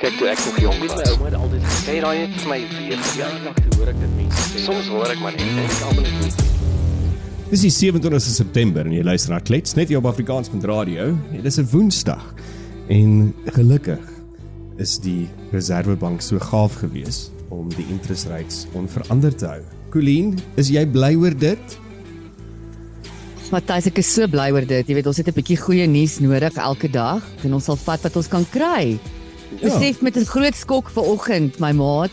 Kyk toe ek nog jonk was. My ouma het altyd gesê raai het vir my weer verjaardag toe hoor ek dit mense sê. Soms hoor ek maar net en ek almal net. Dis die 27 September en jy luister na Klets net hier op Afrikaans.radio. Dit is 'n Woensdag. En gelukkig is die Reserwebank so gaaf geweest om die interest rates onveranderd te hou. Colleen, is jy bly oor dit? Matthys, ek is so bly oor dit. Jy weet, ons het 'n bietjie goeie nuus nodig elke dag en ons sal vat wat ons kan kry. Ja. Besef met 'n groot skok vanoggend, my maat.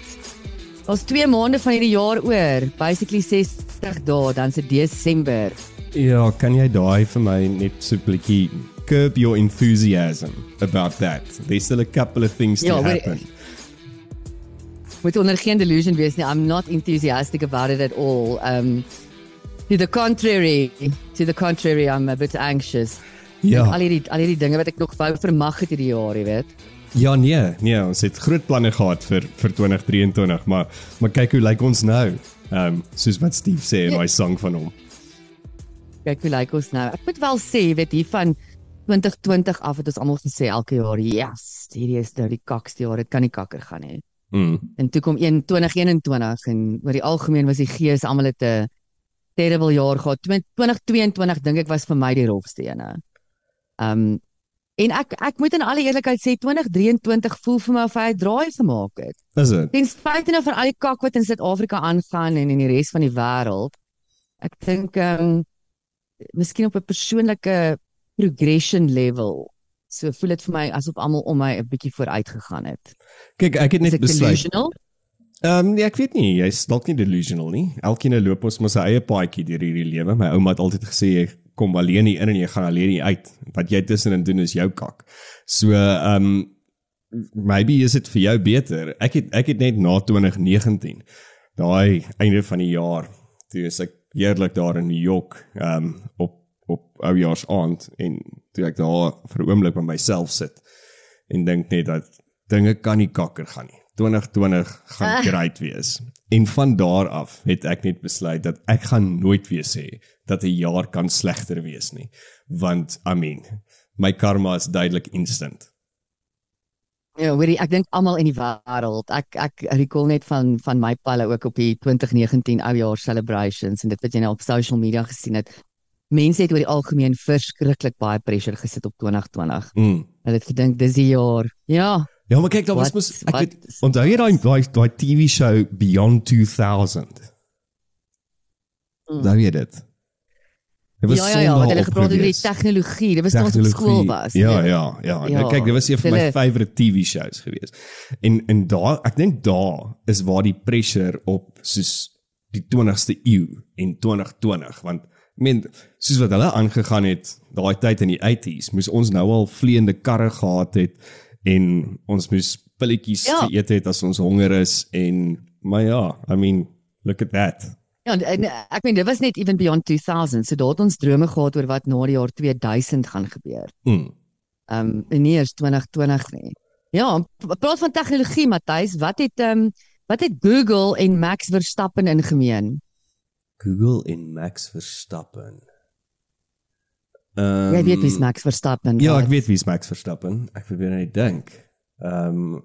Ons 2 maande van hierdie jaar oor, basically 60 dae, dan se Desember. Ja, kan jy daai vir my net so 'n bietjie curb your enthusiasm about that? There's still a couple of things to ja, happen. Moet onder geen delusion wees nie. I'm not enthusiastic about it at all. Um to the contrary, to the contrary, I'm a bit anxious. Ja. Al hierdie al hierdie dinge wat ek nog wou vermag het hierdie jaar, jy weet. Ja nee, nee, ons het groot planne gehad vir vir 2023, maar maar kyk hoe lyk ons nou. Ehm um, soos wat Steve sê in daai sang van hom. Kyk hoe lyk ons nou. Ek moet wel sê, weet hier van 2020 af het ons almal gesê elke jaar, "Ja, yes, hierdie is nou die kakste jaar, dit kan nie kakker gaan nie." Mm. En toe kom 2021 en oor die algemeen was die gees almal het 'n terrible jaar gehad. 2022 dink ek was vir my die rofste ene. Um En ek ek moet in alle eerlikheid sê 2023 voel vir my of hy draai gemaak het. Is dit? Ten spyte nou van al die kak wat in Suid-Afrika aangaan en in die res van die wêreld. Ek dink ehm um, miskien op 'n persoonlike progression level. So voel dit vir my asof almal om my 'n bietjie vooruit gegaan het. Kyk, ek het net besluit. Ehm um, nee, ek weet nie, jy's dalk nie delusional nie. Elkeen loop ons mos sy eie paadjie deur hierdie lewe. My ouma het altyd gesê jy kom alleen hier in en jy gaan alleen hier uit. Wat jy tussenin doen is jou kak. So ehm um, maybe is dit vir jou beter. Ek het ek het net na 2019 daai einde van die jaar toe is ek heerlik daar in New York ehm um, op op oujaars aand en toe ek daar vir 'n oomblik by myself sit en dink net dat dinge kan nie kakker gaan nie. 2020 gaan ah. great wees. En van daar af het ek net besluit dat ek gaan nooit weer sê dat 'n jaar kan slegter wees nie. Want I mean, my karma is duidelik instant. Ja, weet jy, ek dink almal in die wêreld. Ek ek recall net van van my palle ook op die 2019 oujaar celebrations en dit wat jy nou op social media gesien het. Mense het oor die algemeen verskriklik baie pressure gesit op 2020. Mm. Hulle het gedink dis die jaar. Ja, Ja, maar kyk, daar was mos ek het onthou jy daai daai daai TV show Beyond 2000. Mm. Daai weet dit. Dit was ja, ja, ja, wat hulle gepraat oor die tegnologie. Dit was toe ons op skool was. Ja, ja, ja. ja. Nou, ja nou, kyk, dit was een van my favourite TV shows gewees. En en daar, ek dink daar is waar die pressure op soos die 20ste eeu en 2020 want ek meen soos wat hulle aangegaan het daai tyd in die 80s moes ons nou al vleiende karre gehad het en ons moes pilletjies ja. geëet het as ons honger is en maar ja, I mean, look at that. Ja, en, en ek meen dit was net even beyond 2000, so daar het ons drome gehad oor wat na die jaar 2000 gaan gebeur. Mm. Ehm um, nie eers 2020 nie. Ja, praat van tegnologie Matthys, wat het ehm um, wat het Google en Max Verstappen in gemeen? Google en Max Verstappen. Ehm um, Jy weet wie's Max Verstappen? Ja, ek weet wie's Max Verstappen. Ek probeer net dink. Ehm um,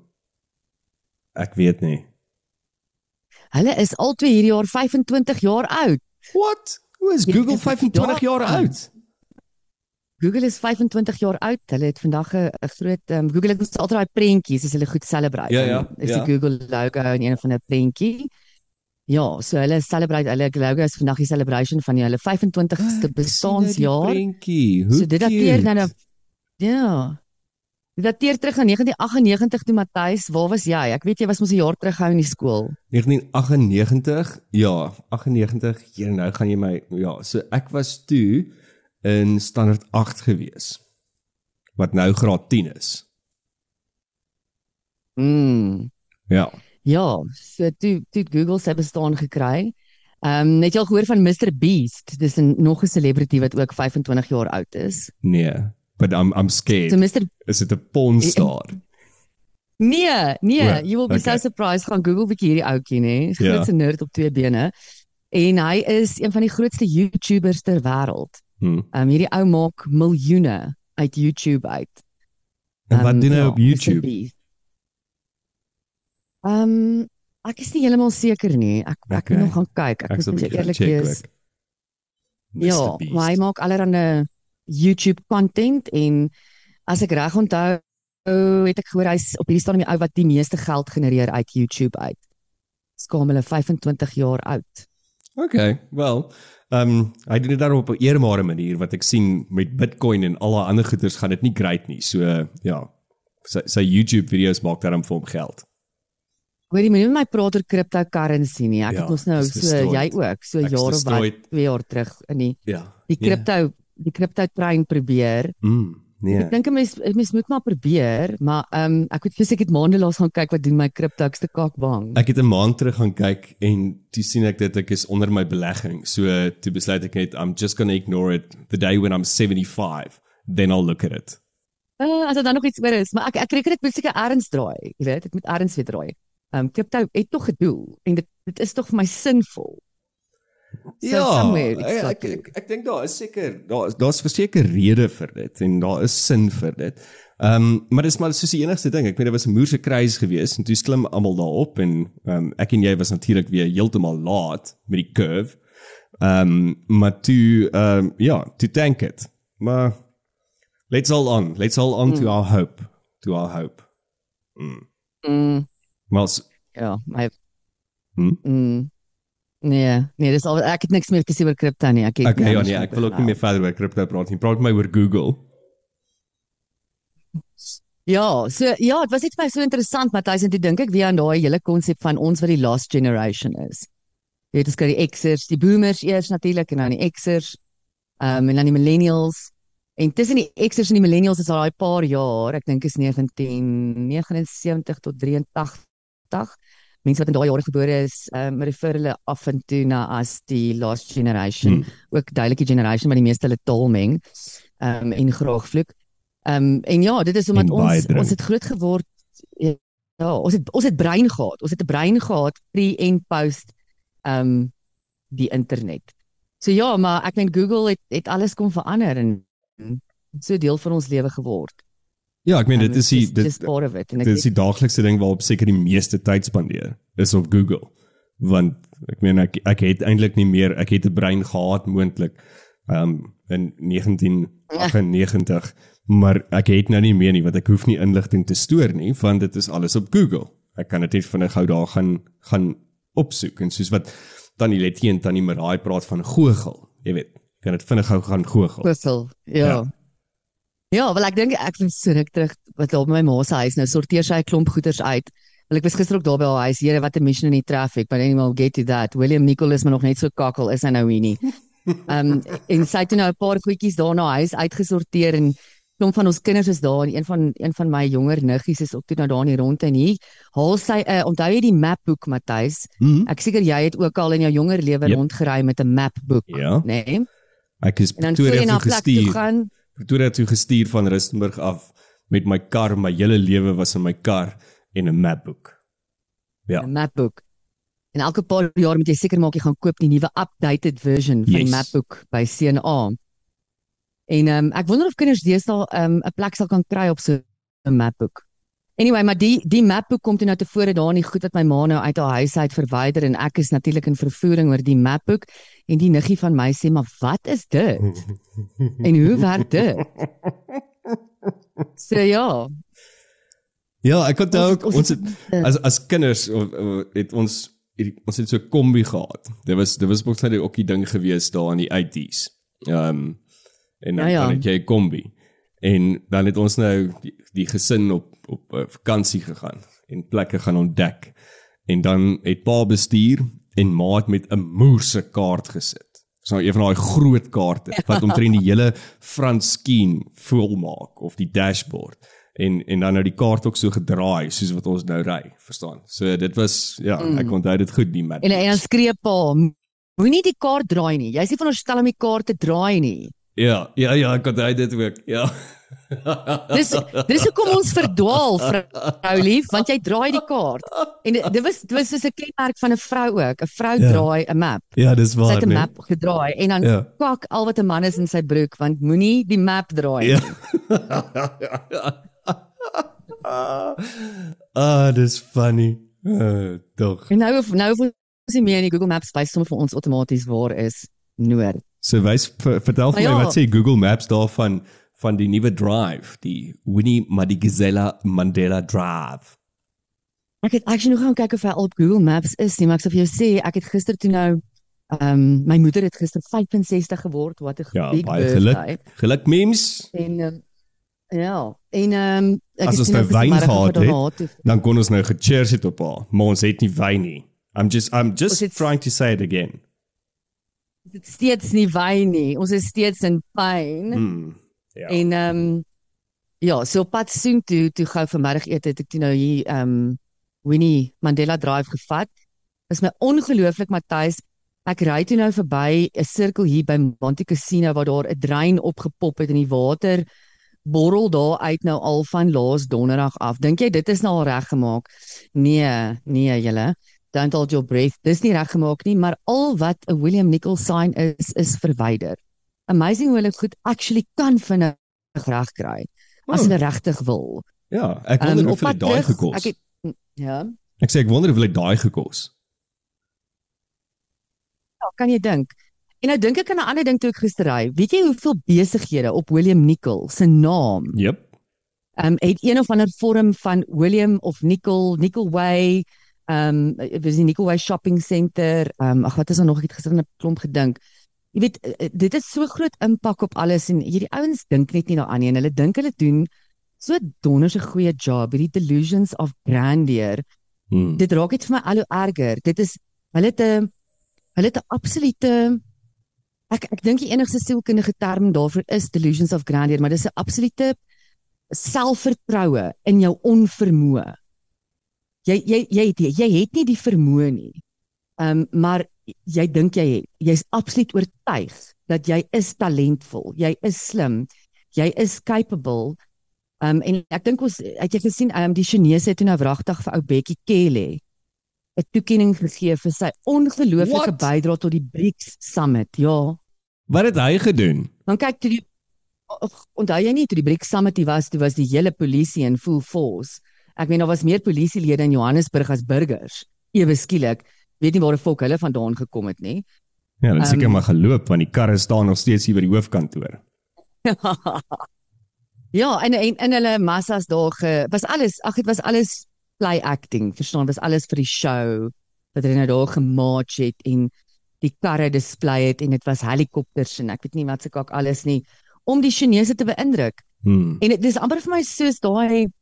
ek weet nie. Hulle is albei hierdie jaar 25 jaar oud. What? Hoe is Google 25 jaar oud? Google is 25 jaar oud. Hulle het vandag 'n groot um, Google het altyd daai prentjies as hulle goed celebrate. Ja, ja, is ja. die Google logo in een van 'n prentjie. Ja, so hulle celebrate hulle logo is vandag die celebration van hulle 25ste ah, bestaanjaar. So dit dateer nou nou Ja. Dit dateer terug na 1998 toe Matthys, waar was jy? Ek weet jy was mos 'n jaar terug gehou in die skool. 1998? Ja, 98. Hier nou gaan jy my ja, so ek was toe in standaard 8 gewees. Wat nou graad 10 is. Mm. Ja. Ja, so toe toe Google se bestaan gekry. Ehm um, net jy al gehoor van Mr Beast? Dis 'n nog 'n celebrity wat ook 25 jaar oud is. Nee, but I'm I'm scared. So Mr Is it a porn star? Nee, nee, well, you will be okay. so surprised gaan Google bietjie hierdie ouetjie nê. Hy's yeah. grootste nerd op twee bene. En hy is een van die grootste YouTubers ter wêreld. Hmm. Ehm um, hierdie ou maak miljoene uit YouTube uit. En um, wat doen hy ja, op YouTube? Ehm um, ek is nie heeltemal seker nie. Ek ek okay. moet nog gaan kyk. Ek, ek moet eerlik wees. Ja, maar hy maak allerlei YouTube content en as ek reg onthou, het ek gehoor hy's op hierdie stadium die ou wat die meeste geld genereer uit YouTube uit. Skaam hulle 25 jaar oud. Okay, well, ehm um, hy doen dit daar op 'n eermare manier wat ek sien met Bitcoin en al die ander goederes gaan dit nie great nie. So ja, sy sy YouTube video's maak daarom vir hom geld. Hoorie, moenie met my praat oor cryptocurrency nie. Ek ja, het ons nou so destroyed. jy ook so jare wat 2 jaar terug in die ja, die crypto yeah. Die crypto trein probeer. Mm, nee. Ek dink 'n mens mens moet maar probeer, maar ehm um, ek het fisiek het maande laas gaan kyk wat doen my crypto ekste kak bang. Ek het 'n maand terug gaan kyk en toe sien ek dit ek is onder my belegging. So toe besluit ek net I'm just going to ignore it the day when I'm 75, then I'll look at it. Uh, as dit dan nog iets oor is, maar ek ek reken dit moet seker erns draai, jy weet, dit moet erns weer draai um crypto het tog gedoel en dit dit is tog vir my sinvol. So ja, ek ek, ek ek dink daar is seker daar daar's verseker rede vir dit en daar is sin vir dit. Ehm um, maar dis maar soos die enigste ding. Ek weet dit was 'n moerse kruis geweest en toe klim almal daarop en ehm um, ek en jy was natuurlik weer heeltemal laat met die curve. Ehm um, maar toe ehm um, ja, to tank it. Maar let's all on. Let's all on mm. to our hope. To our hope. Mm. Mm. Maar ja, my hm? mm, Nee, nee, dis al ek het niks meer te sê oor kripto nie. Ek het Okay, ja, nee, ek wil ook nie meer verder oor kripto praat nie. Praat my oor Google. Ja, so ja, dit was net vir my so interessant, Matthys, en toe dink ek weer aan daai hele konsep van ons wat die last generation is. Jy weet, dis gou die Xers, die boomers eers natuurlik en dan die Xers, ehm um, en dan die millennials. En tussen die Xers en die millennials is al daai paar jaar, ek dink is 1979 tot 83. Mense wat in daai jare gebore is, ehm um, refer hulle af en toe na as die last generation, hmm. ook duidelike generation maar die meeste hulle taalmeng. Ehm um, en graag vloek. Ehm um, en ja, dit is omdat ons ons het groot geword ja, ons het ons het brein gehad. Ons het 'n brein gehad pre en post ehm um, die internet. So ja, maar ek dink Google het het alles kom verander en so deel van ons lewe geword. Ja, ek meen dit is die dit, dit is die daaglikse ding waarop seker die meeste tyd spandeer is op Google. Want ek meen ek ek het eintlik nie meer ek het 'n brein gehad moontlik um in 1998 maar ek het nou nie meer nie want ek hoef nie inligting te stoor nie want dit is alles op Google. Ek kan dit net vinnig gou daar gaan gaan opsoek en soos wat Tannie Letty en Tannie Maraai praat van Google, jy weet, kan dit vinnig gou gaan Google. Google, ja. ja. Ja, wel ek dink ek het so ruk terug wat op my ma se huis nou sorteer sy 'n klomp goeders uit. Wel ek was gister ook daar by haar huis. Here, wat 'n mission in die traffic, but anyway, we'll get to that. William Nicholas maar nog net so kakkel is hy nou hier nie. Ehm um, en sy het nou 'n paar goedjies daar na huis uitgesorteer en klomp van ons kinders is daar en een van een van my jonger niggies is ook toe nou daar in die rondte en hier haal sy 'n uh, onthou jy die mapboek Matthys? Mm -hmm. Ek seker jy het ook al in jou jonger lewe yep. rondgery met 'n mapboek, ja. né? Nee? Ek is toe gestuur. Pretoria toe gestuur van Rustenburg af met my kar, my hele lewe was in my kar en 'n mapboek. Ja. 'n Mapboek. En elke paar jaar moet jy seker maak jy gaan koop die nuwe updated version van yes. die mapboek by CNA. En ehm um, ek wonder of kinders deesdae ehm um, 'n plek sal kan kry op so 'n mapboek. Anyway, maar die die mapboek kom toe nou tevore daar in die goed wat my ma nou uit haar huis uit verwyder en ek is natuurlik in vervoering oor die mapboek en die niggie van my sê maar wat is dit? en hoe werk dit? So ja. Ja, ek kon ook ons, ons het as as kinders het ons ons het so 'n kombi gehad. Dit was dit was ook net ook die ding gewees daar in die 80s. Ehm um, en dan, ja, ja. dan het jy 'n kombi. En dan het ons nou die, die gesin op op uh, vakansie gegaan en plekke gaan ontdek. En dan het pa bestuur en ma het met 'n moerse kaart gesit. Dis nou een van daai groot kaarte wat omtrent die hele front skien vol maak of die dashboard en en dan nou die kaart ook so gedraai soos wat ons nou ry, verstaan? So dit was ja, mm. ek onthou dit goed die mat. En en dan skree pa, moenie die kaart draai nie. Jy sê van ons stel om die kaart te draai nie. Ja, ja, ja, ek onthou dit ook. Ja. Dis dis hoekom ons verdwaal vrou lief want jy draai die kaart en dit was dit was soos 'n kenmerk van 'n vrou ook 'n vrou ja. draai 'n map ja dis waar sy het 'n map nee. gedraai en dan ja. kwak al wat 'n man is in sy broek want moenie die map draai ja. ah dis funny Uh, tog. En nou nou as jy meer in die Google Maps wys sommer vir ons outomaties waar is noord. So wys vertel vir my ja. wat sê Google Maps daarvan van die nuwe drive, die Winnie Madikizela Mandela Drive. Ek het actually nog gaan kyk of hy op Google Maps is, nie, maar ek sê vir jou sê ek het gister toe nou ehm um, my moeder het gister 65 geword, wat 'n ja, big birthday. Geluk, geluk memes. En um, ja, en ehm um, as ons nou wyn gehad het, dan kon ons nou gecheers het op haar, maar ons het nie wyn nie. I'm just I'm just het, trying to say it again. Dit steeds nie wyn nie. Ons is steeds in pyn. Hmm, ja. En ehm um, ja, so pad soen toe toe gou vanmiddag eet het ek toe nou hier ehm um, Winnie Mandela Drive gevat. Is my ongelooflik Matthys. Ek ry toe nou verby 'n sirkel hier by Monte Cassino waar daar 'n drein opgepop het in die water borrel daar uit nou al van laas donderdag af. Dink jy dit is nou al reggemaak? Nee, nee julle. Don't hold your breath. Dis nie reggemaak nie, maar al wat 'n William Nichols sign is is verwyder. Amazing hoe hulle goed actually kan vinnig regkry as hulle oh. regtig wil. Ja, ek wonder um, of hulle daai gekos. Ek het Ja. Ek sê ek wonder of hulle daai gekos. Ja, kan jy dink? En nou dink ek aan 'n ander ding toe ek gister ry. Weet jy hoeveel besighede op William Nicol se naam? Jep. Ehm um, het een of ander vorm van William of Nicol, Nicol Way, ehm um, dis die Nicol Way Shopping Center. Ehm um, ag wat is daar nog ek het gister 'n klomp gedink. Jy weet eh, eh, dit het so groot impak op alles en hierdie ouens dink net nie daaraan nie en hulle dink hulle doen so donders 'n goeie job hierdie delusions of grandeur. Hmm. Dit raak net vir my al hoe erger. Dit is hulle het 'n hulle het 'n absolute ek ek dink die enigste sielkundige term daarvoor is delusions of grandeur, maar dis 'n absolute selfvertroue in jou onvermoë. Jy jy jy het jy het nie die vermoë nie. Ehm um, maar jy dink jy het. Jy's absoluut oortuig dat jy is talentvol, jy is slim, jy is capable um, en ek dink ons het jy gesien um, die Chinese het nou wragtig vir ou Bekkie Cele 'n toekenning gegee vir sy ongelooflike bydrae tot die BRICS Summit. Ja. Wat het hy gedoen? Dan kyk toe die onthou jy nie toe die BRICS Summit was, toe was die hele polisie in full force. Ek meen daar was meer polisielede in Johannesburg as burgers. Ewe skielik, weet nie waar die volk hulle vandaan gekom het nie. Ja, hulle seker um, maar geloop want die karre staan nog steeds hier by die hoofkantoor. Ja, en en in hulle massas daar ge, was alles, ag dit was alles play acting, verstaan, was alles vir die show wat hulle nou daar gemaak het en die karre display het en dit was helikopters en ek weet nie wat se kak alles nie om die Chinese te beïndruk. Hmm. En dit is amper vir my soos daai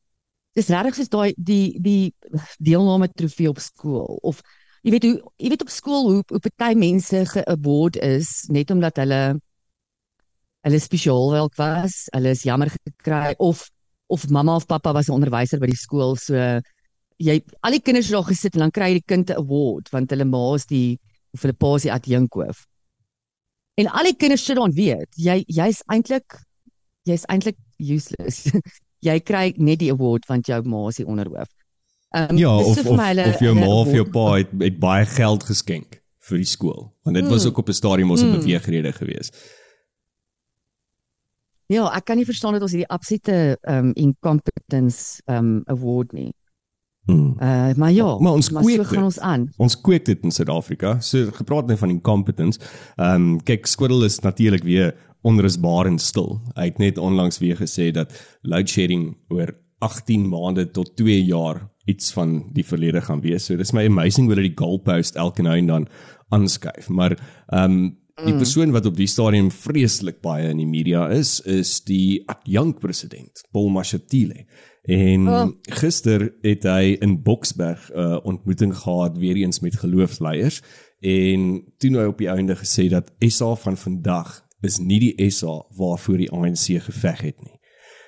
dis regtig soos daai die die deelname trofee op skool of jy weet hoe jy weet op skool hoe hoe party mense ge-award is net omdat hulle hulle spesiaal welk was, hulle is jammer gekry of of mamma of pappa was 'n onderwyser by die skool, so jy al die kinders daar gesit en dan kry die kind 'n award want hulle ma is die of hulle pa is die adjunkhoof. En al die kinders sit dan weet, jy jy's eintlik jy's eintlik useless. jy kry net die award want jou ma is die onderhoof. Um, ja, of of, hulle, of jou ma of jou pa het, het baie geld geskenk vir die skool want dit mm, was ook op 'n stadium ons 'n mm. beweegrede geweest. Ja, ek kan nie verstaan dat ons hierdie absolute um incompetence um award nie. Hmm. Uh maar ja, maar ons maar so gaan ons aan. Ons kweek dit in Suid-Afrika. So gepraat net van incompetence. Um kyk Squiddle is natuurlik weer onrusbaar en stil. Hy het net onlangs weer gesê dat load shedding oor 18 maande tot 2 jaar iets van die verlede gaan wees. So dis my amazing hoe hulle die goalpost elke nou en dan aanskuif. Maar um Die mm. persoon wat op die stadium vreeslik baie in die media is, is die adjunkt president, Paul Mashatile. En oh. gister het hy in Boksberg 'n uh, ontmoeting gehad weer eens met geloofsleiers en toe nou op die einde gesê dat SA van vandag is nie die SA waarvoor die ANC geveg het nie.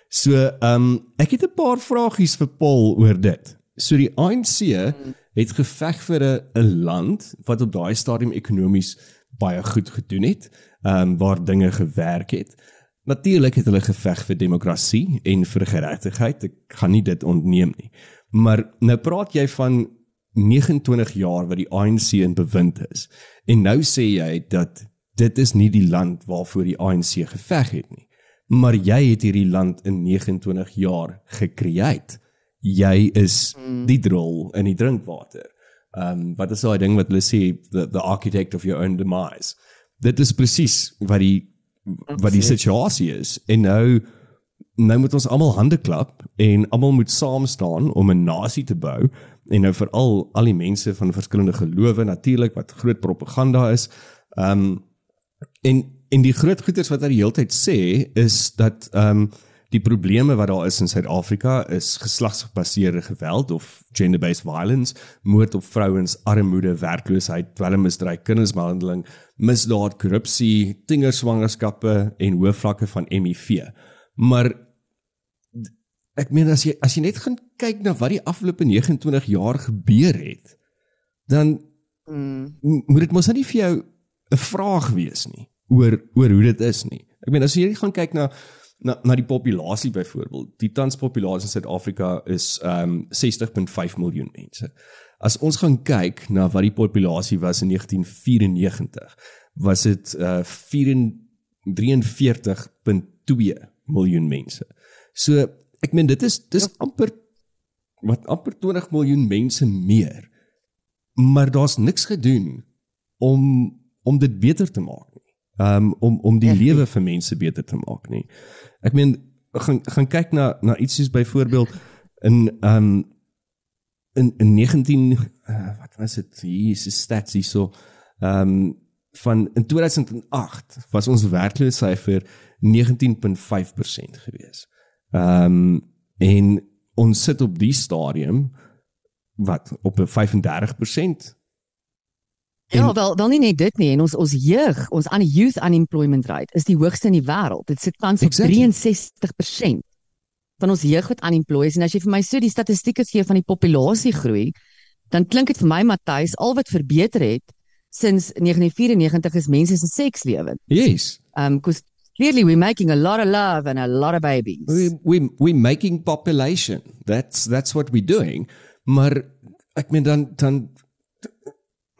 So, ehm um, ek het 'n paar vragies vir Paul oor dit. So die ANC mm. het geveg vir 'n land wat op daai stadium ekonomies baie goed gedoen het, ehm um, waar dinge gewerk het. Natuurlik het hulle geveg vir demokrasie en vir geregtigheid. Ek gaan nie dit ontneem nie. Maar nou praat jy van 29 jaar wat die ANC in bewind is. En nou sê jy dat dit is nie die land waarvoor die ANC geveg het nie. Maar jy het hierdie land in 29 jaar gekreëer. Jy is mm. die drol in die drinkwater. Ehm um, wat is daai ding wat hulle sê the the architect of your own demise. Dit is presies wat die wat die situasie is. En nou nou moet ons almal hande klap en almal moet saam staan om 'n nasie te bou en nou veral al die mense van verskillende gelowe natuurlik wat groot propaganda is. Ehm um, en en die groot goeters wat hy die hele tyd sê is dat ehm um, die probleme wat daar is in Suid-Afrika is geslagsgebaseerde geweld of gender-based violence, moord op vrouens, armoede, werkloosheid, dwelmmisdryf, kindersmishandeling, misdaad, korrupsie, tingerswangerskappe en hoë vlakke van HIV. Maar ek meen as jy as jy net gaan kyk na wat die afgelope 29 jaar gebeur het, dan mm. moet dit mos nie vir jou 'n vraag wees nie oor oor hoe dit is nie. Ek meen as jy gaan kyk na na na die populasie byvoorbeeld. Die tanspopulasie in Suid-Afrika is um 60.5 miljoen mense. As ons gaan kyk na wat die populasie was in 1994, was dit uh 43.2 miljoen mense. So ek meen dit is dis amper wat amper 20 miljoen mense meer. Maar daar's niks gedoen om om dit beter te maak. Um om om die lewe vir mense beter te maak nie. Ek meen gaan gaan kyk na na iets soos byvoorbeeld in um in in 19 uh, wat was dit is stats hier so um van in 2008 was ons werkloosheidsyfer 19.5% gewees. Um en ons sit op die stadium wat op 'n 35% Ja, wel wel nie net dit nie en ons ons jeug, ons aan youth unemployment rate is die hoogste in die wêreld. Dit sit tans op exactly. 63% van ons jeug wat unemployed is en as jy vir my so die statistieke gee van die populasie groei, dan klink dit vir my Matthys al wat verbeter het sinds 1994 is mense se sekslewe. Yes. Um cuz clearly we're making a lot of love and a lot of babies. We we we making population. That's that's what we're doing. Maar ek meen dan dan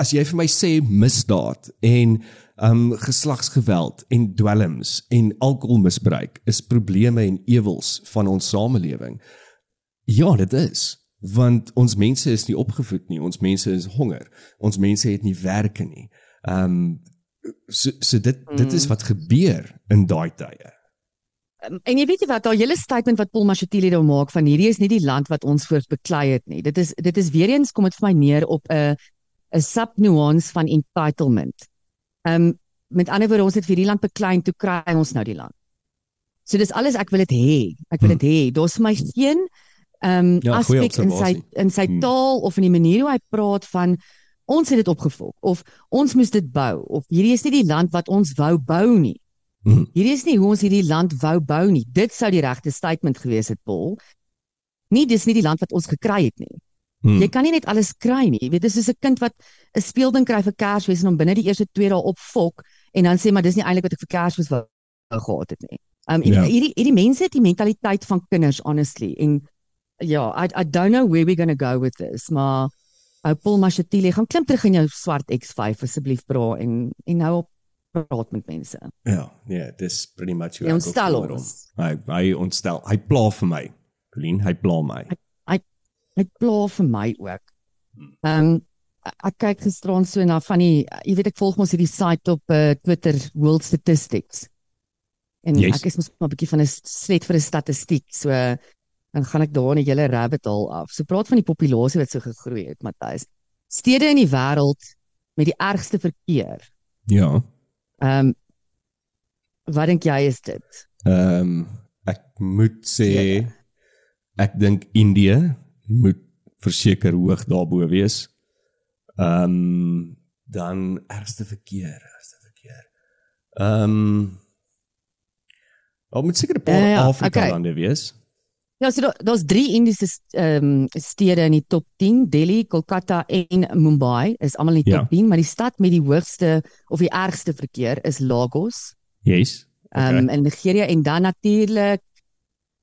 as jy vir my sê misdaad en um geslagsgeweld en dwelms en alkoholmisbruik is probleme en ewels van ons samelewing. Ja, dit is want ons mense is nie opgevoed nie, ons mense is honger. Ons mense het nie werke nie. Um so, so dit mm. dit is wat gebeur in daai tye. Um, en jy weet jy wat, daai hele statement wat Paul Mashatile daar maak van hierdie is nie die land wat ons voors beklei het nie. Dit is dit is weer eens kom dit vir my neer op 'n 'n subnuance van entitlement. Ehm um, met ander woorde ons het vir die land beklein toe kry ons nou die land. So dis alles ek wil dit hê. Ek wil dit hmm. hê. Daar's vir my geen ehm um, ja, aspek in sy in sy hmm. taal of in die manier hoe hy praat van ons het dit opgevolg of ons moes dit bou of hierdie is nie die land wat ons wou bou nie. Hmm. Hierdie is nie hoe ons hierdie land wou bou nie. Dit sou die regte statement gewees het, Paul. Nie dis nie die land wat ons gekry het nie. Hmm. Jy kan nie net alles kry nie. Jy weet dis soos 'n kind wat 'n speelding kry vir Kersfees en hom binne die eerste 2 dae opfok en dan sê maar dis nie eintlik wat ek vir Kersfees wou gehad het nie. Um ja. hierdie hierdie mense het die mentaliteit van kinders honestly en ja, I I don't know where we're going to go with this, maar ou Paul Mashatile gaan klim terug in jou swart X5 asseblief bra en en nou op praat met mense. Ja, nee, dis pretty much hoe ontstel ons. Hy hy ontstel. Hy pla vir my. Colleen, hy pla my. Hy, hy pla vir my ook. Ehm um, ek kyk gisteraan so na van die jy weet ek volg mos hierdie site op uh, Twitter World Statistics. En yes. ek is mos maar 'n bietjie van 'n slet vir 'n statistiek. So dan gaan ek daar in die hele rabbit hole af. So praat van die populasie wat so gegroei het, Matthys. Stede in die wêreld met die ergste verkeer. Ja. Ehm um, wat dink jy is dit? Ehm um, ek moet sê ja. ek dink Indië moet verseker hoog daarbo wees. Ehm um, dan ergste verkeer, ergste verkeer. Ehm um, Wat moet seker 'n paar uh, ja, Afrika okay. lande wees? Ja, so daar's drie Indiese ehm um, stede in die top 10, Delhi, Kolkata en Mumbai is almal in die top ja. 10, maar die stad met die hoogste of die ergste verkeer is Lagos. Yes. Ehm okay. um, in Nigeria en dan natuurlik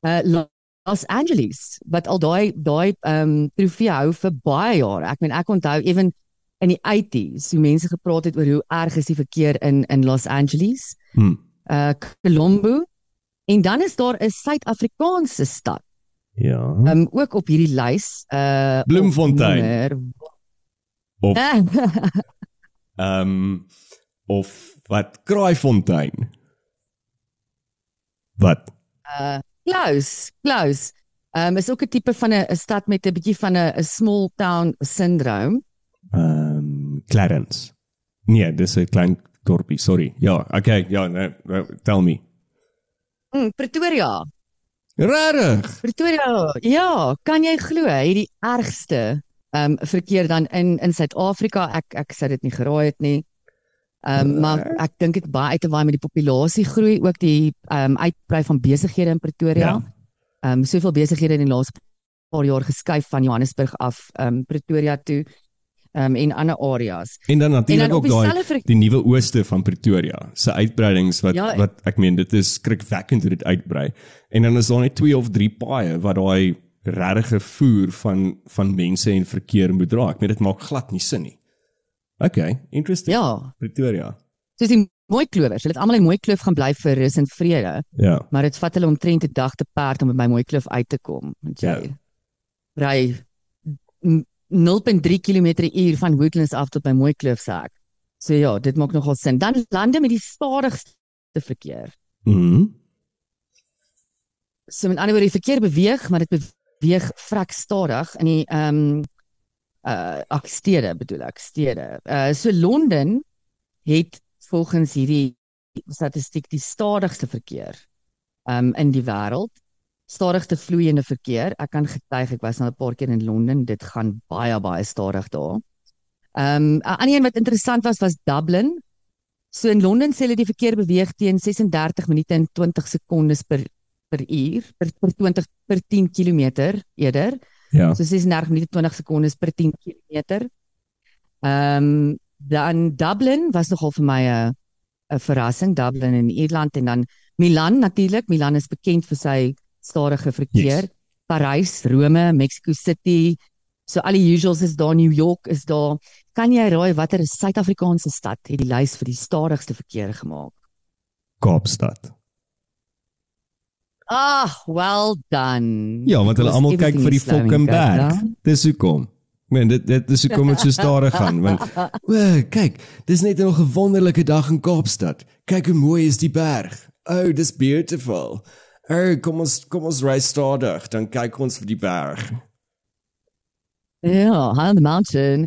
uh Los Angeles wat al daai daai ehm um, trofee hou vir baie jare. Ek meen ek onthou ewen in die 80s hoe mense gepraat het oor hoe erg is die verkeer in in Los Angeles. Hmm. Uh Colombo en dan is daar 'n Suid-Afrikaanse stad Ja. Ehm um, ook op hierdie lys uh Bloemfontein. Of Ehm um, of wat Kraaifontein. Wat? Uh Klaus, Klaus. Ehm um, is ook 'n tipe van 'n stad met 'n bietjie van 'n small town syndroom. Ehm um, Clarence. Nee, dis 'n klein dorpie, sorry. Ja, okay, ja, nee, tell me. Mm, Pretoria. Rarig. Pretoria. Ja, kan jy glo hierdie ergste ehm um, verkeer dan in in Suid-Afrika? Ek ek sê dit nie geraai het nie. Ehm um, maar ek dink dit baie uit te waai met die populasie groei, ook die ehm um, uitbrei van besighede in Pretoria. Ja. Ehm um, soveel besighede in die laaste paar jaar geskuif van Johannesburg af ehm um, Pretoria toe ehm um, en ander areas. En dan natuurlik ook daai ver... die nuwe ooste van Pretoria se uitbreidings wat ja, wat ek meen dit is skrikwekkend hoe dit uitbrei. En dan is daar net twee of drie paaie wat daai regte voer van van mense en verkeer moet dra. Ek meen dit maak glad nie sin nie. Okay, interesting. Ja. Pretoria. Dis die mooi klowers. Hulle het almal in mooi kloof gaan bly vir rus en vrede. Ja. Maar dit vat hulle omtrent 'n dag te perd om by mooi kloof uit te kom. Want jy ja. ry 0.3 km/h van Woodlands af tot by mooi kloof sê ek. So ja, dit maak nogal sin. Dan lande met die stadigste verkeer. Mhm. Mm so met ander woorde, die verkeer beweeg, maar dit beweeg vrek stadig in die ehm um, uh ag stede bedoel ek stede. Uh so Londen het volgens hierdie statistiek die stadigste verkeer um in die wêreld. Stadigste vloeiende verkeer. Ek kan getuig ek was nou 'n paar keer in Londen. Dit gaan baie baie stadig daar. Um 'n ander een wat interessant was was Dublin. So in Londen sê hulle die verkeer beweeg teen 36 minute en 20 sekondes per per uur per, per 20 per 10 km eerder. Ja. So 36 minute 20 sekondes per 10 km. Ehm um, dan Dublin was nogal vir my 'n 'n verrassing Dublin in Ierland en dan Milan natuurlik. Milan is bekend vir sy stadige verkeer. Yes. Parys, Rome, Mexico City. So al die usuals is daar New York is daar. Kan jy raai watter Suid-Afrikaanse stad het die lys vir die stadigste verkeer gemaak? Kaapstad. Ah, well done. Ja, want hulle almal kyk vir die fucking berg. Dis hoekom. Ek meen dit dit is hoekom dit so stadig gaan want o, kyk, dis net 'n wonderlike dag in Kaapstad. Kyk hoe mooi is die berg. Oh, dis beautiful. Oh, kom ons kom ons ry stadig, dan kyk ons vir die berg. Ja, high on the mountain.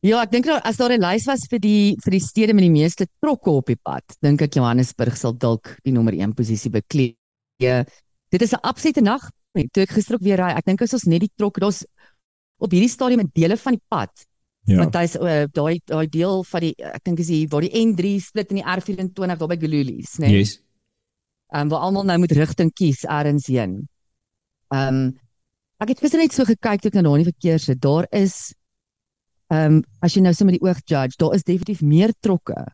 Ja, ek dink nou as daar 'n lys was vir die vir die stede met die meeste trokke op die pad, dink ek Johannesburg sal dalk die nommer 1 posisie beklee Ja. Dit is 'n absolute nag. Toe ek gister ook weer ry, ek dink as ons net die trok, daar's op hierdie stadium 'n dele van die pad. Ja. Want hy's uh, daai daai deel van die ek dink is hier waar die N3 split in die R24 daar by Gululies, né? Nee? Yes. Ehm um, waar almal nou moet rigting kies ergens heen. Ehm um, ek het gister net so gekyk toe ek na die verkeer sit. Daar is ehm um, as jy nou sommer die oog judge, daar is definitief meer trokke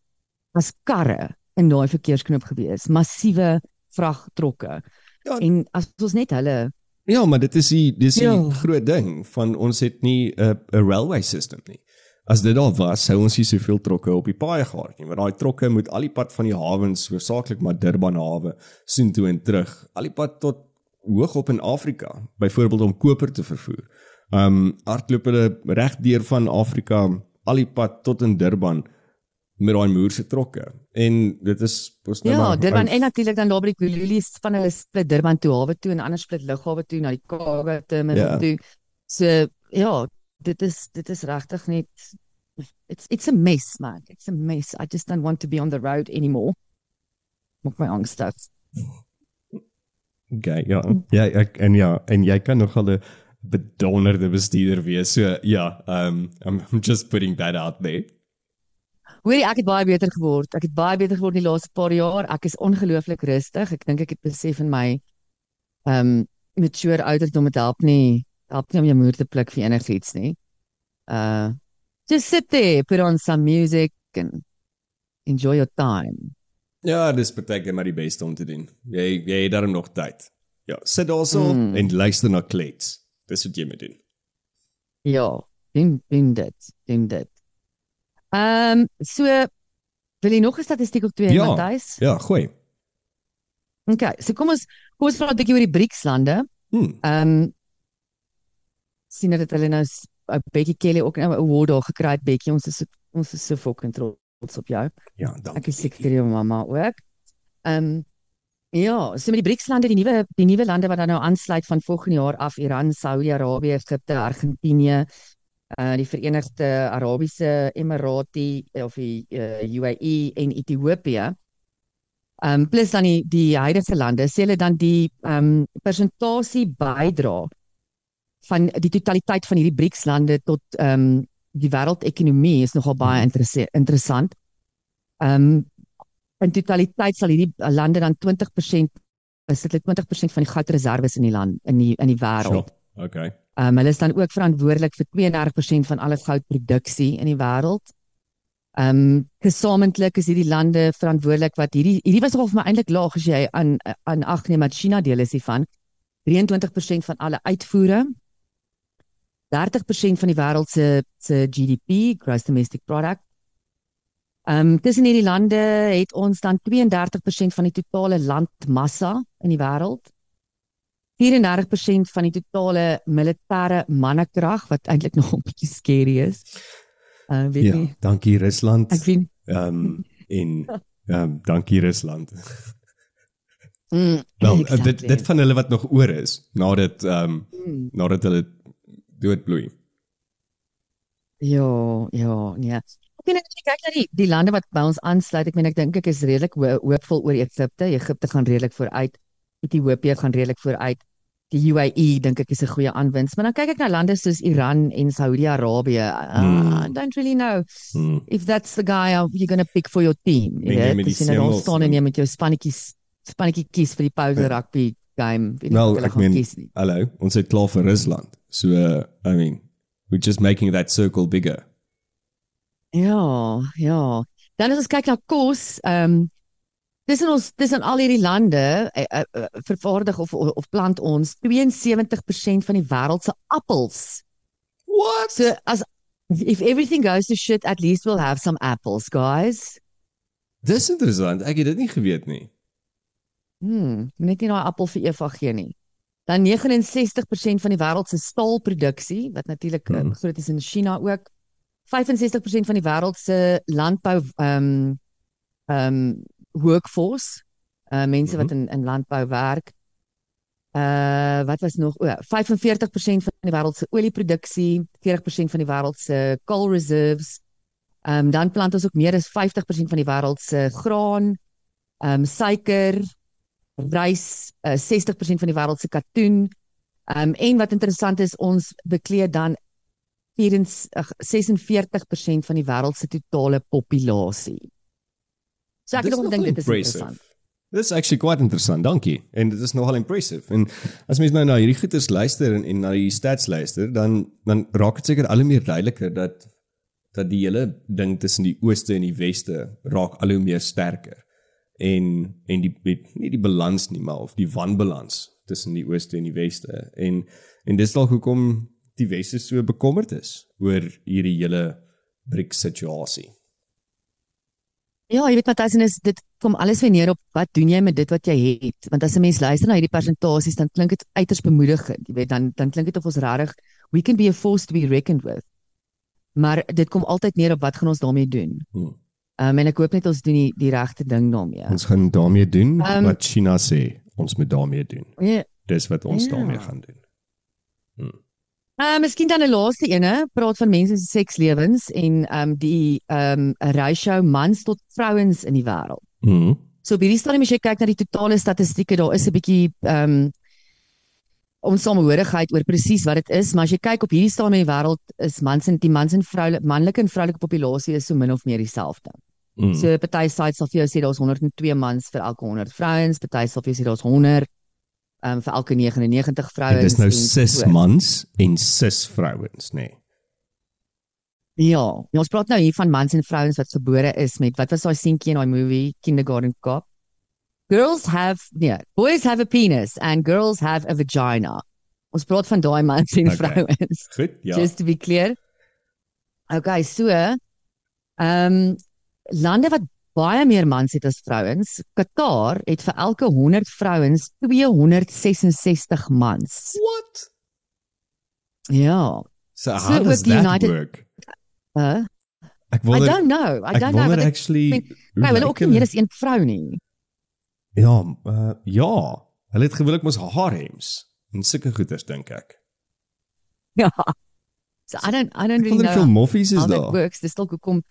as karre in daai verkeersknop gewees. Massiewe vragtrokke. Ja, en as ons net hulle Ja, maar dit is die dis die ja. groot ding van ons het nie 'n 'n railway system nie. As dit al was, sou ons nie soveel trokke op die paaie gehad nie, want daai trokke moet al die pad van die hawens, hoofsaaklik maar Durban hawe, sien toe en terug. Al die pad tot hoog op in Afrika, byvoorbeeld om koper te vervoer. Um hardloop hulle reg deur van Afrika al die pad tot in Durban met daai moerse trokke. En dit is pos nou ja, maar Ja, Durban en natuurlik dan daar by die Kululies van hulle split Durban toe hawe toe en ander split lughawe toe na die Kaap terminal ja. toe. So ja, dit is dit is regtig net it's it's a mess man. It's a mess. I just don't want to be on the road anymore. Maak my angstig. Okay, ja. Ja, ek en ja, en jy kan nog al 'n bedonderde bestuurder wees. So ja, um I'm just putting that out there. Hoorie, ek het baie beter geword. Ek het baie beter geword in die laaste paar jaar. Ek is ongelooflik rustig. Ek dink ek het besef in my ehm um, mature ouderdom met help nie help nie om jou moed te pluk vir enigiets nie. Uh just sit there, put on some music and enjoy your time. Ja, dis beteken maar die beste om te doen. Jy jy het daar nog tyd. Ja, sit also mm. en luister na klets. Dis wat jy moet doen. Ja, doen doen dit, doen dit. Ehm um, so wil jy nog 'n statistiek op twee ja, Matthys? Ja, goeie. OK, so kom ons kom ons praat 'n bietjie oor die BRICS lande. Hmm. Ehm um, sien dat hulle nou uh, Becky Kelly ook nou 'n award daar gekry het Becky ons is ons is so fucking trots op jou. Ja, dankie. Ek is seker vir jou mamma ook. Ehm um, ja, so met die BRICS lande, die nuwe die nuwe lande wat dan nou aansluit van volgende jaar af Iran, Saudi-Arabië, Egipte, Argentinië, uh die Verenigde Arabiese Emirate of die uh, UAE en Ethiopië. Um, plus dan die die huidige lande, sê hulle dan die um, persentasie bydra van die totaliteit van hierdie BRICS lande tot um, die wêreldekonomie is nogal baie mhm. interessant. Um, in totaliteit sal hierdie lande dan 20% is dit 20% van die goudreserwes in die land in die in die wêreld. Sure. Okay. Um, hulle is dan ook verantwoordelik vir 32% van alle goudproduksie in die wêreld. Ehm um, gesamentlik is hierdie lande verantwoordelik wat hierdie hierdie was nogal vir my eintlik laag as jy aan aan ag neem dat China deel is hiervan. 23% van alle uitvoere 30% van die wêreld se se GDP, gross domestic product. Ehm um, tussen hierdie lande het ons dan 32% van die totale landmassa in die wêreld. 34% van die totale militêre mannekrag wat eintlik nog 'n bietjie scary is. Uh weet ja, nie. Dankie Rusland. Ek weet. Ehm um, en ehm um, dankie Rusland. Mm, Wel, exactly. dit dit van hulle wat nog oor is nadat ehm um, mm. nadat hulle doodbloei. Ja, ja, nee. Ek meen as jy kyk na die die lande wat by ons aansluit, ek meen ek dink ek is redelik hoopvol oor Egipte. Egipte gaan redelik vooruit. Ethiopië gaan redelik vooruit. Die UAE dink ek is 'n goeie aanwinst. Maar dan kyk ek na lande soos Iran en Saudi-Arabië. Uh, hmm. I don't really know hmm. if that's the guy you're going to pick for your team. Ja, dis in 'n staan en jy met jou spannetjies spannetjie kies vir die pause ja. rugby game. Wel, ek meen, hallo, ons het klaar vir Rusland. So uh, I mean, we're just making that circle bigger. Ja, ja. Dan as ons kyk na kos, ehm um, dis in ons dis in al hierdie lande uh, uh, uh, vervaardig of, of of plant ons 72% van die wêreld se appels. What? So as if everything goes to shit, at least we'll have some apples, guys. Dis interessant. Ek het dit nie geweet nie. Hmm, net nie daai appel vir Eva gee nie dan 69% van die wêreld se staalproduksie wat natuurlik hmm. um, groot is in China ook 65% van die wêreld se landbou ehm um, ehm um, workforce uh mense wat mhm. in in landbou werk uh wat was nog o 45% van die wêreld se olieproduksie 40% van die wêreld se coal reserves um, dan plant ons ook meer as 50% van die wêreld se graan um, suiker rys uh, 60% van die wêreld se katoen. Um, en wat interessant is, ons bekleed dan 46% van die wêreld se totale populasie. So ek dink dit is interessant. This is actually quite interessant. Dankie. En dit is nogal impressive. En as mens nou na hierdie goeters luister en, en na die stats luister, dan dan raak dit seker al hoe meer duideliker dat dat die hele ding tussen die ooste en die weste raak al hoe meer sterker en en die nie die balans nie maar of die wanbalans tussen die ooste en die weste en en dis dalk hoekom die weste so bekommerd is oor hierdie hele BRICS situasie. Ja, jy weet Matthys en is dit kom alles weer neer op wat doen jy met dit wat jy het? Want as 'n mens luister na hierdie presentasies dan klink dit uiters bemoedigend, jy weet dan dan klink dit of ons regtig we can be a force to be reckoned with. Maar dit kom altyd neer op wat gaan ons daarmee doen? Hmm. Um, en ek hoop net ons doen die, die regte ding daarmee. Ons gaan daarmee doen um, wat China sê ons moet daarmee doen. Ja. Dis wat ons ja. daarmee gaan doen. Hm. Uh, miskien dan 'n laaste ene, praat van mense se sekslewens en ehm um, die ehm um, ratio mans tot vrouens in die wêreld. Mhm. So by die stadium as jy kyk na die totale statistieke, daar is 'n bietjie ehm um, onsamehorigheid oor presies wat dit is, maar as jy kyk op hierdie stadium in die wêreld is mans en die mans en vroulike manlike en vroulike populasie is so min of meer dieselfde. Mm. So party sites sal vir jou sê daar's 102 mans vir elke 100 vrouens, party sal vir jou sê daar's 100 um, vir elke 99 vrouens. Dit is nou cis mans en cis vrouens, nê. Nee. Ja, ja, ons praat nou hier van mans en vrouens wat gebore is met wat was daai seentjie in daai movie Kindergarten Cop? Girls have, yeah, boys have a penis and girls have a vagina. Ons praat van daai mans en okay. vrouens. Goed, ja. Just to be clear. Okay, so, ehm um, lande wat baie meer mans het as vrouens. Qatar het vir elke 100 vrouens 266 mans. What? Ja. So how so does that United, work? Uh, ek wonder, I don't know. I don't know. Ek actually Nee, hulle ook nie as een vrou nie. Ja, uh, ja. Hulle het gewoonlik mos harems en sulke goeders dink ek. Ja. So I don't I don't really know. Hoeveel moffies is daar? Works, dis dalk hoekom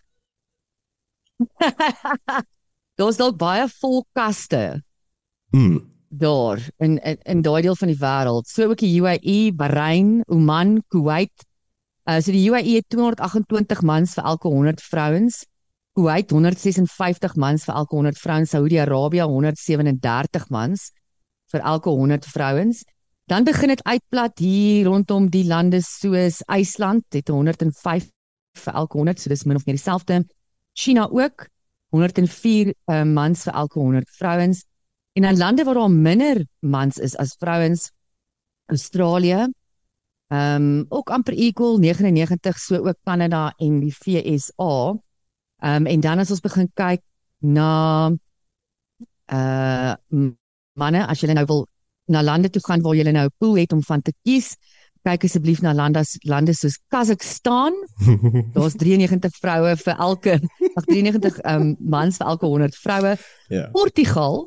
Daar's dalk baie volkaste. Mm. Daar in in, in daai deel van die wêreld. So ook die UAE, Bahrain, Oman, Kuwait. Uh so die UAE het 228 mans vir elke 100 vrouens. Kuwait 156 mans vir elke 100 vrouens. Saudi-Arabië 137 mans vir elke 100 vrouens. Dan begin dit uitplat hier rondom die lande soos IJsland het 105 vir elke 100, so dis min of meer dieselfde. China ook 104 uh, eh, mans vir elke 100 vrouens. En dan lande waar daar minder mans is as vrouens, Australië, ehm um, ook amper equal 99, so ook Kanada en die VSA. Ehm um, en dan as ons begin kyk na uh manne, as jy nou wil na lande toe gaan waar jy nou 'n pool het om van te kies, kyk asseblief na lande lande soos Kazakhstan. Daar's 93 vroue vir elke 93 um, mans vir elke 100 vroue. Ja. Portugal.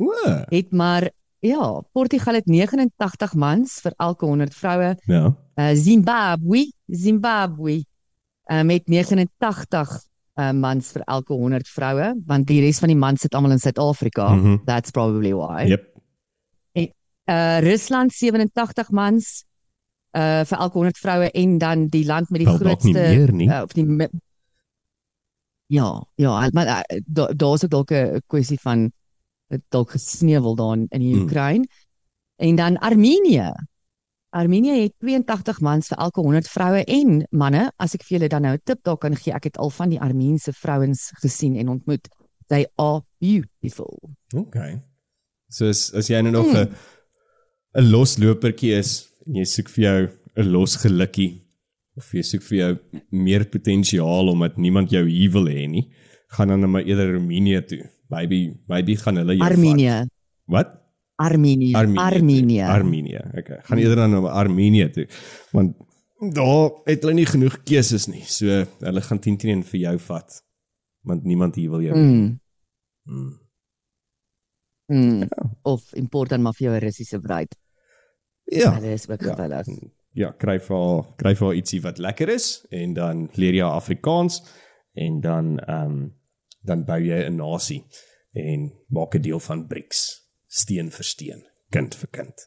O. Het maar ja, Portugal het 89 mans vir elke 100 vroue. Ja. Uh, Zimbabwe, Zimbabwe uh, met 89 uh, mans vir elke 100 vroue, want die res van die mans sit almal in Suid-Afrika. Mm -hmm. That's probably why. Yep. Uh Rusland 87 mans uh vir elke 100 vroue en dan die land met die Wel, grootste meer, uh, of die Ja, ja, maar uh, daar's da ook dalk 'n kwessie van dalk gesneuwel daar in die hmm. Oekraïne. Hmm. En dan Armenië. Armenië het 82 mans vir elke 100 vroue en manne. As ek vir julle dan nou 'n tip daar kan gee, ek het al van die Armeense vrouens gesien en ontmoet. They are beautiful. Okay. So as as jy nou nog 'n hmm. 'n loslopertjie is jy soek vir jou 'n los gelukkie of jy soek vir jou meer potensiaal omdat niemand jou hier wil hê nie, gaan dan maar eerder Roemenië toe. Maybe maybe gaan hulle jou Armenië. Wat? Armenië. Armenië. Armenië. Okay. Gaan eerder dan na Armenië toe. Want daar het hulle nie genoeg keuses nie. So hulle gaan 10 teen vir jou vat. Want niemand hier wil jou. Mm. Mm. Mm. Ja. Of import dan maar vir jou Russiese bruid. Ja. Dit is ook gewillig. Ja, ja kry vir kry vir ietsie wat lekker is en dan leer jy Afrikaans en dan ehm um, dan bou jy 'n nasie en maak 'n deel van BRICS steen vir steen kind vir kind.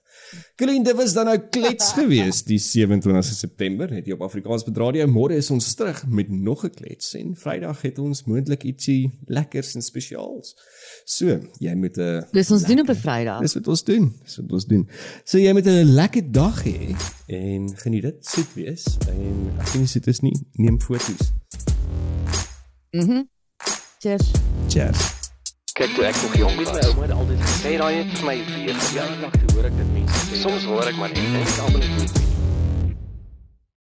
Colleen, dit was dan nou klets gewees die 27 September het jy op Afrikaans bedradio. Môre is ons terug met nog 'n klets en Vrydag het ons moontlik ietsie lekkers en spesiaals. So, jy moet 'n Dis ons lekker, doen op 'n Vrydag. Dis wat ons doen. Dis wat ons doen. So jy moet 'n lekker dag hê en geniet dit. Soet wees en as jy nie soet is nie, neem foto's. Mhm. Mm Cheers. Cheers. Kyk toe ek nog jong was, my ouma het altyd gesê daai het vir my weer verjaardag hoor ek dit mense sê. Soms hoor ek maar net en ek almal het